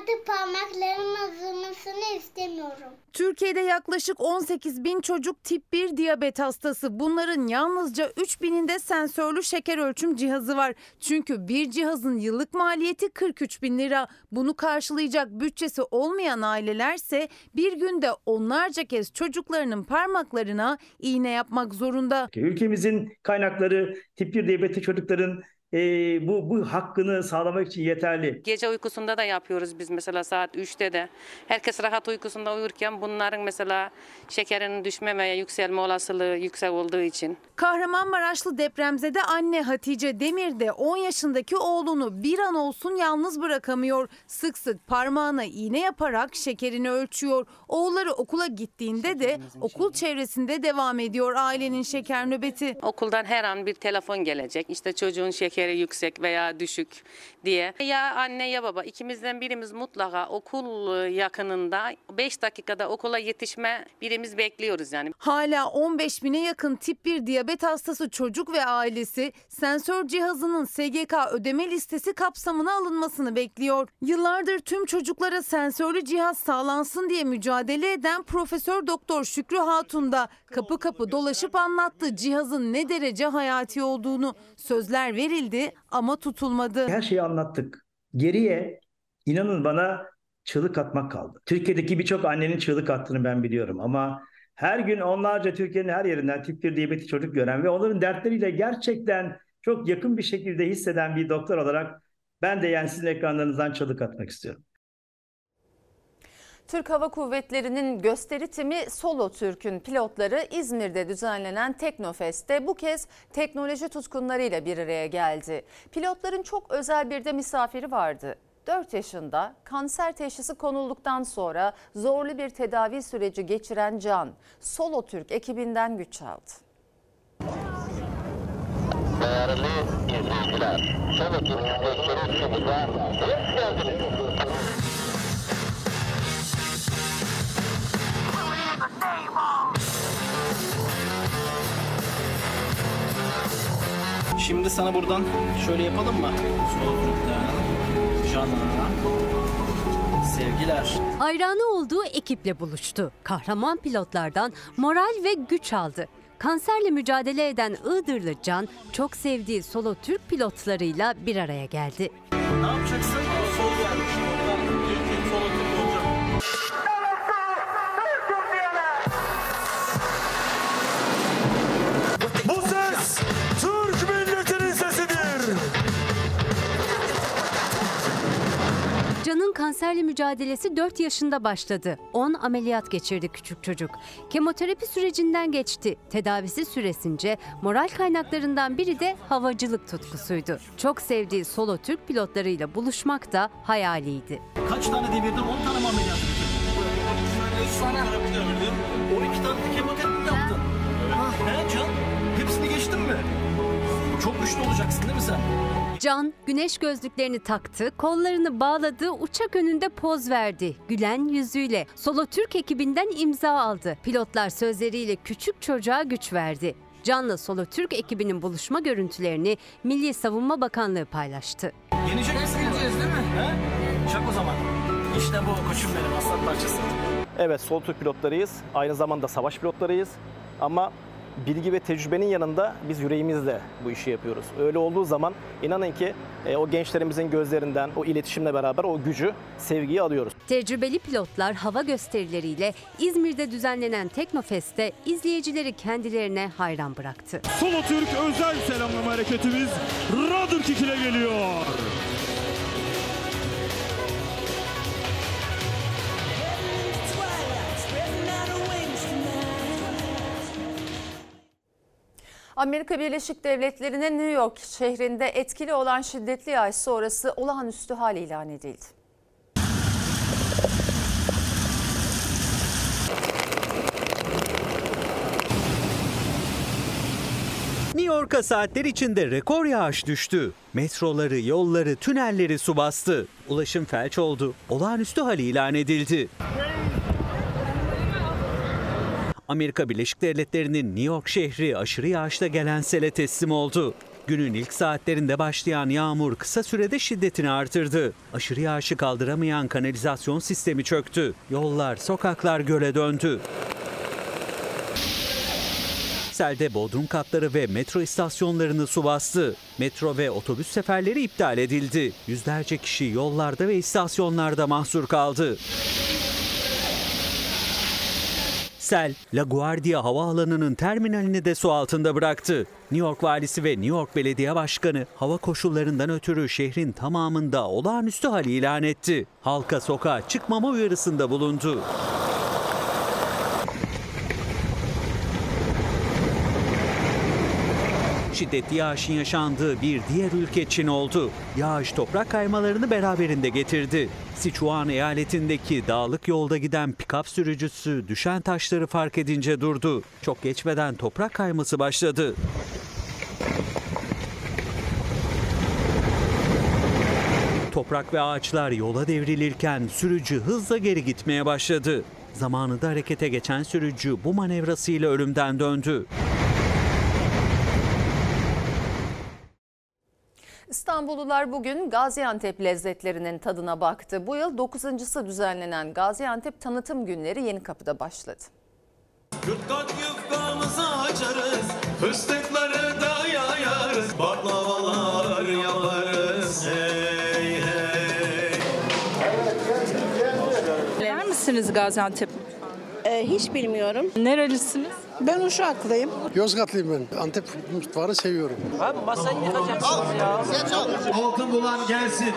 Artık parmaklarım azalmasını istemiyorum. Türkiye'de yaklaşık 18 bin çocuk tip 1 diyabet hastası. Bunların yalnızca 3 bininde sensörlü şeker ölçüm cihazı var. Çünkü bir cihazın yıllık maliyeti 43 bin lira. Bunu karşılayacak bütçesi olmayan ailelerse bir günde onlarca kez çocuklarının parmaklarına iğne yapmak zorunda. Ülkemizin kaynakları tip 1 diyabetik çocukların e, bu, bu hakkını sağlamak için yeterli. Gece uykusunda da yapıyoruz biz mesela saat 3'te de. Herkes rahat uykusunda uyurken bunların mesela şekerinin düşme veya yükselme olasılığı yüksek olduğu için. Kahramanmaraşlı depremzede anne Hatice Demir de 10 yaşındaki oğlunu bir an olsun yalnız bırakamıyor. Sık sık parmağına iğne yaparak şekerini ölçüyor. Oğulları okula gittiğinde de okul çevresinde devam ediyor ailenin şeker nöbeti. Okuldan her an bir telefon gelecek. İşte çocuğun şekeri yüksek veya düşük diye. Ya anne ya baba ikimizden birimiz mutlaka okul yakınında 5 dakikada okula yetişme birimiz bekliyoruz yani. Hala 15 bine yakın tip 1 diyabet hastası çocuk ve ailesi sensör cihazının SGK ödeme listesi kapsamına alınmasını bekliyor. Yıllardır tüm çocuklara sensörlü cihaz sağlansın diye mücadele eden Profesör Doktor Şükrü Hatun da kapı kapı dolaşıp anlattı cihazın ne derece hayati olduğunu. Sözler verildi ama tutulmadı. Her şeyi anlattık. Geriye inanın bana çığlık atmak kaldı. Türkiye'deki birçok annenin çığlık attığını ben biliyorum ama her gün onlarca Türkiye'nin her yerinden tip 1 diyabetik çocuk gören ve onların dertleriyle gerçekten çok yakın bir şekilde hisseden bir doktor olarak ben de yani sizin ekranlarınızdan çığlık atmak istiyorum. Türk Hava Kuvvetleri'nin gösteri timi Solo Türk'ün pilotları İzmir'de düzenlenen Teknofest'te bu kez teknoloji tutkunlarıyla bir araya geldi. Pilotların çok özel bir de misafiri vardı. 4 yaşında kanser teşhisi konulduktan sonra zorlu bir tedavi süreci geçiren Can, Solo Türk ekibinden güç aldı. Değerli izleyiciler, Solo Türk gösteri hoş geldiniz. Şimdi sana buradan şöyle yapalım mı? Canına. Sevgiler. Hayranı olduğu ekiple buluştu. Kahraman pilotlardan moral ve güç aldı. Kanserle mücadele eden Iğdırlı Can çok sevdiği solo Türk pilotlarıyla bir araya geldi. Ne yapacaksın? Kanserle mücadelesi 4 yaşında başladı. 10 ameliyat geçirdi küçük çocuk. Kemoterapi sürecinden geçti. Tedavisi süresince moral kaynaklarından biri de havacılık tutkusuydu. Çok sevdiği solo Türk pilotlarıyla buluşmak da hayaliydi. Kaç tane devirdin? 10 tane mi ameliyat bitirdin? Sana. 12 tane de kemoterapi yaptın. He Can? Hepsini geçtin mi? Çok güçlü olacaksın değil mi sen? Can güneş gözlüklerini taktı, kollarını bağladı, uçak önünde poz verdi. Gülen yüzüyle Solo Türk ekibinden imza aldı. Pilotlar sözleriyle küçük çocuğa güç verdi. Can'la Solo Türk ekibinin buluşma görüntülerini Milli Savunma Bakanlığı paylaştı. Yenecek misin? Yeneceğiz değil mi? He? Çak o zaman. İşte bu koçum benim aslan parçası. Evet, sol Türk pilotlarıyız. Aynı zamanda savaş pilotlarıyız. Ama bilgi ve tecrübenin yanında biz yüreğimizle bu işi yapıyoruz. Öyle olduğu zaman inanın ki e, o gençlerimizin gözlerinden o iletişimle beraber o gücü, sevgiyi alıyoruz. Tecrübeli pilotlar hava gösterileriyle İzmir'de düzenlenen Teknofest'te izleyicileri kendilerine hayran bıraktı. Solo Türk özel selamlama hareketimiz Radırkik ile geliyor. Amerika Birleşik Devletleri'nin New York şehrinde etkili olan şiddetli yağış sonrası olağanüstü hal ilan edildi. New York'a saatler içinde rekor yağış düştü. Metroları, yolları, tünelleri su bastı. Ulaşım felç oldu. Olağanüstü hal ilan edildi. Amerika Birleşik Devletleri'nin New York şehri aşırı yağışla gelen sele teslim oldu. Günün ilk saatlerinde başlayan yağmur kısa sürede şiddetini artırdı. Aşırı yağışı kaldıramayan kanalizasyon sistemi çöktü. Yollar, sokaklar göle döndü. Selde bodrum katları ve metro istasyonlarını su bastı. Metro ve otobüs seferleri iptal edildi. Yüzlerce kişi yollarda ve istasyonlarda mahsur kaldı. Sel, LaGuardia Havaalanı'nın terminalini de su altında bıraktı. New York valisi ve New York Belediye Başkanı hava koşullarından ötürü şehrin tamamında olağanüstü hal ilan etti. Halka sokağa çıkmama uyarısında bulundu. Şiddetli yağışın yaşandığı bir diğer ülke Çin oldu. Yağış toprak kaymalarını beraberinde getirdi. Sichuan eyaletindeki dağlık yolda giden pikap sürücüsü düşen taşları fark edince durdu. Çok geçmeden toprak kayması başladı. Toprak ve ağaçlar yola devrilirken sürücü hızla geri gitmeye başladı. Zamanında harekete geçen sürücü bu manevrasıyla ölümden döndü. İstanbullular bugün Gaziantep lezzetlerinin tadına baktı. Bu yıl 9.sı düzenlenen Gaziantep Tanıtım Günleri Yenikapı'da başladı. Kırkat yufkamızı açarız, fıstıkları da yayarız, baklavalar yaparız. Hey hey. Sever misiniz Gaziantep? Ee, hiç bilmiyorum. Nerelisiniz? Ben Uşaklıyım. Yozgatlıyım ben. Antep mutfağını seviyorum. Abi masayı yıkacaksınız ya. Altın bulan gelsin.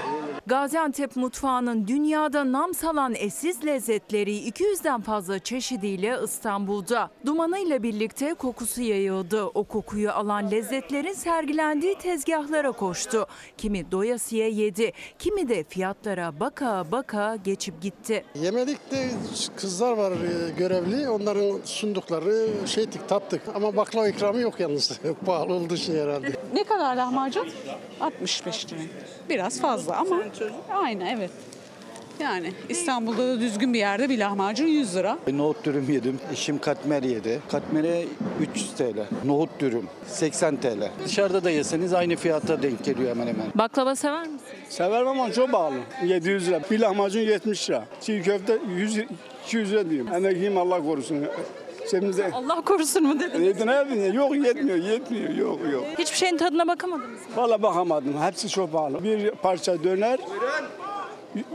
Gaziantep mutfağının dünyada nam salan eşsiz lezzetleri 200'den fazla çeşidiyle İstanbul'da. Dumanıyla birlikte kokusu yayıldı. O kokuyu alan lezzetlerin sergilendiği tezgahlara koştu. Kimi doyasıya yedi, kimi de fiyatlara baka baka geçip gitti. Yemedik de kızlar var e, görevli. Onların sundukları şeydik tattık. Ama baklava ikramı yok yalnız. Pahalı olduğu için herhalde. Ne kadar lahmacun? 65 lira. Biraz fazla ama aynı evet. Yani İstanbul'da da düzgün bir yerde bir lahmacun 100 lira. Nohut dürüm yedim. Eşim katmer yedi. Katmere 300 TL. Nohut dürüm 80 TL. Dışarıda da yeseniz aynı fiyata denk geliyor hemen hemen. Baklava sever misiniz? Severim ama çok pahalı. 700 lira. Bir lahmacun 70 lira. Çiğ köfte 100, 200 lira diyeyim. Emekliyim Allah korusun. De... Allah korusun mu dediniz? Ne yapayım? Yok yetmiyor, yetmiyor. Yok yok. Hiçbir şeyin tadına bakamadınız mı? Valla bakamadım. Hepsi çok pahalı. Bir parça döner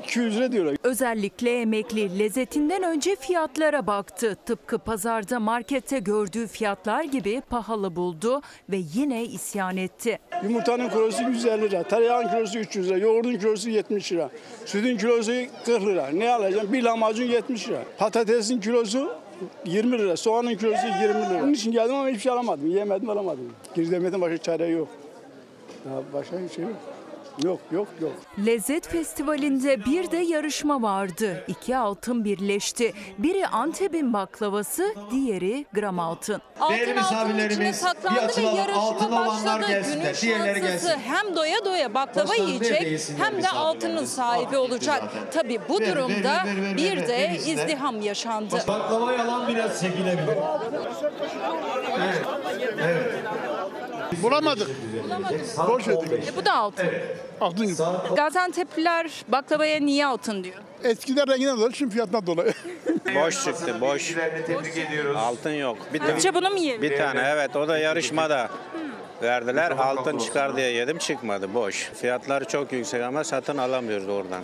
200 lira diyorlar. Özellikle emekli lezzetinden önce fiyatlara baktı. Tıpkı pazarda markette gördüğü fiyatlar gibi pahalı buldu ve yine isyan etti. Yumurtanın kilosu 150 lira, tereyağın kilosu 300 lira, yoğurdun kilosu 70 lira, sütün kilosu 40 lira. Ne alacağım? Bir lahmacun 70 lira. Patatesin kilosu 20 lira, soğanın kilosu 20 lira. Onun için geldim ama hiçbir şey alamadım. Yemedim alamadım. Girdemeden başka çare yok. Ya başka bir şey yok. Yok yok yok. Lezzet Festivali'nde bir de yarışma vardı. İki altın birleşti. Biri Antep'in baklavası, diğeri gram altın. Değerli misafirlerimiz bir açılalım. Altın olanlar gelsinler. Diğerleri gelsin. Hem doya doya baklava yiyecek hem de misafirlerimiz? altının sahibi Ah, olacak. zaten. Tabii bu durumda bir de izdiham yaşandı. Baklava yalan biraz çekilebilir. Evet. Evet. Bulamadık. Boş verdik. E, bu da altın. Altın. Gaziantep'liler baklavaya niye altın diyor? Eskiden renginden dolayı şimdi fiyatından dolayı. Boş çıktı, boş. Tebrik ediyoruz. Altın yok. Bir, Önce bunu mu yiyelim? bir tane evet o da yarışmada verdiler. Altın çıkar diye yedim çıkmadı boş. Fiyatlar çok yüksek ama satın alamıyoruz oradan.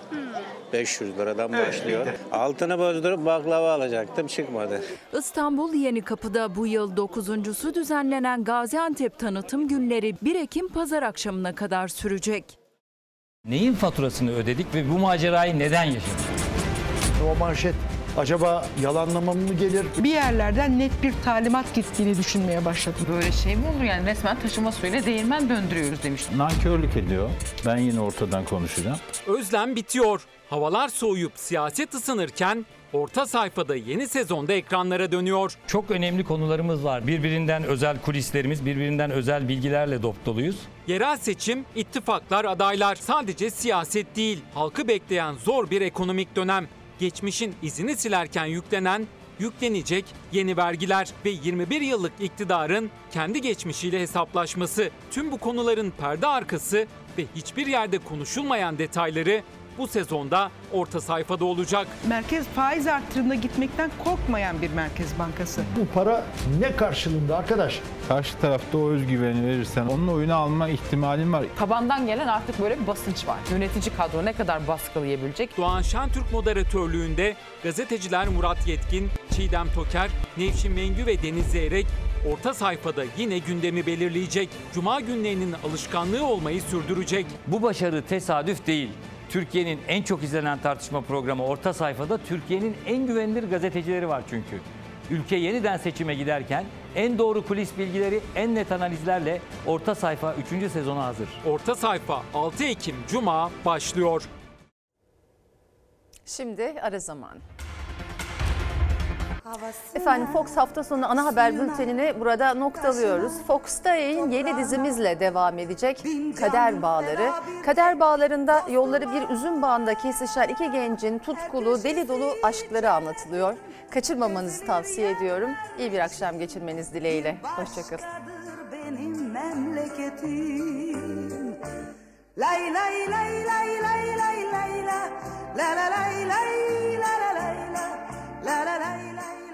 500 liradan başlıyor. Altını bozdurup baklava alacaktım çıkmadı. İstanbul Yenikapı'da bu yıl 9.sü düzenlenen Gaziantep Tanıtım Günleri 1 Ekim pazar akşamına kadar sürecek. Neyin faturasını ödedik ve bu macerayı neden yaşadık? O manşet Acaba yalanlamam mı gelir? Bir yerlerden net bir talimat gittiğini düşünmeye başladım. Böyle şey mi olur yani resmen taşıma suyuyla değirmen döndürüyoruz demiş. Nankörlük ediyor. Ben yine ortadan konuşacağım. Özlem bitiyor. Havalar soğuyup siyaset ısınırken orta sayfada yeni sezonda ekranlara dönüyor. Çok önemli konularımız var. Birbirinden özel kulislerimiz, birbirinden özel bilgilerle dop doluyuz. Yerel seçim, ittifaklar, adaylar sadece siyaset değil. Halkı bekleyen zor bir ekonomik dönem. Geçmişin izini silerken yüklenen, yüklenecek yeni vergiler ve 21 yıllık iktidarın kendi geçmişiyle hesaplaşması. Tüm bu konuların perde arkası ve hiçbir yerde konuşulmayan detayları bu sezonda orta sayfada olacak. Merkez faiz arttırımına gitmekten korkmayan bir merkez bankası. Bu para ne karşılığında arkadaş? Karşı tarafta o özgüveni verirsen onun oyunu alma ihtimalin var. Tabandan gelen artık böyle bir basınç var. Yönetici kadro ne kadar baskılayabilecek? Doğan Şentürk moderatörlüğünde gazeteciler Murat Yetkin, Çiğdem Toker, Nevşin Mengü ve Deniz Zeyrek orta sayfada yine gündemi belirleyecek. Cuma günlerinin alışkanlığı olmayı sürdürecek. Bu başarı tesadüf değil. Türkiye'nin en çok izlenen tartışma programı orta sayfada Türkiye'nin en güvenilir gazetecileri var çünkü. Ülke yeniden seçime giderken en doğru kulis bilgileri, en net analizlerle orta sayfa 3. sezona hazır. Orta sayfa 6 Ekim Cuma başlıyor. Şimdi ara Efendim. Fox hafta sonu ana haber bültenini burada noktalıyoruz. Fox'ta yayın yeni dizimizle devam edecek Kader Bağları. Kader şey. Bağları'nda yolları bir üzüm bağında kesişen iki gencin tutkulu, deli dolu aşkları anlatılıyor. Kaçırmamanızı tavsiye ediyorum. İyi bir akşam geçirmeniz dileğiyle. Hoşçakalın. benim memleketim Lay lay lay lay lay lay la la la lay lay la la lay la la la la la.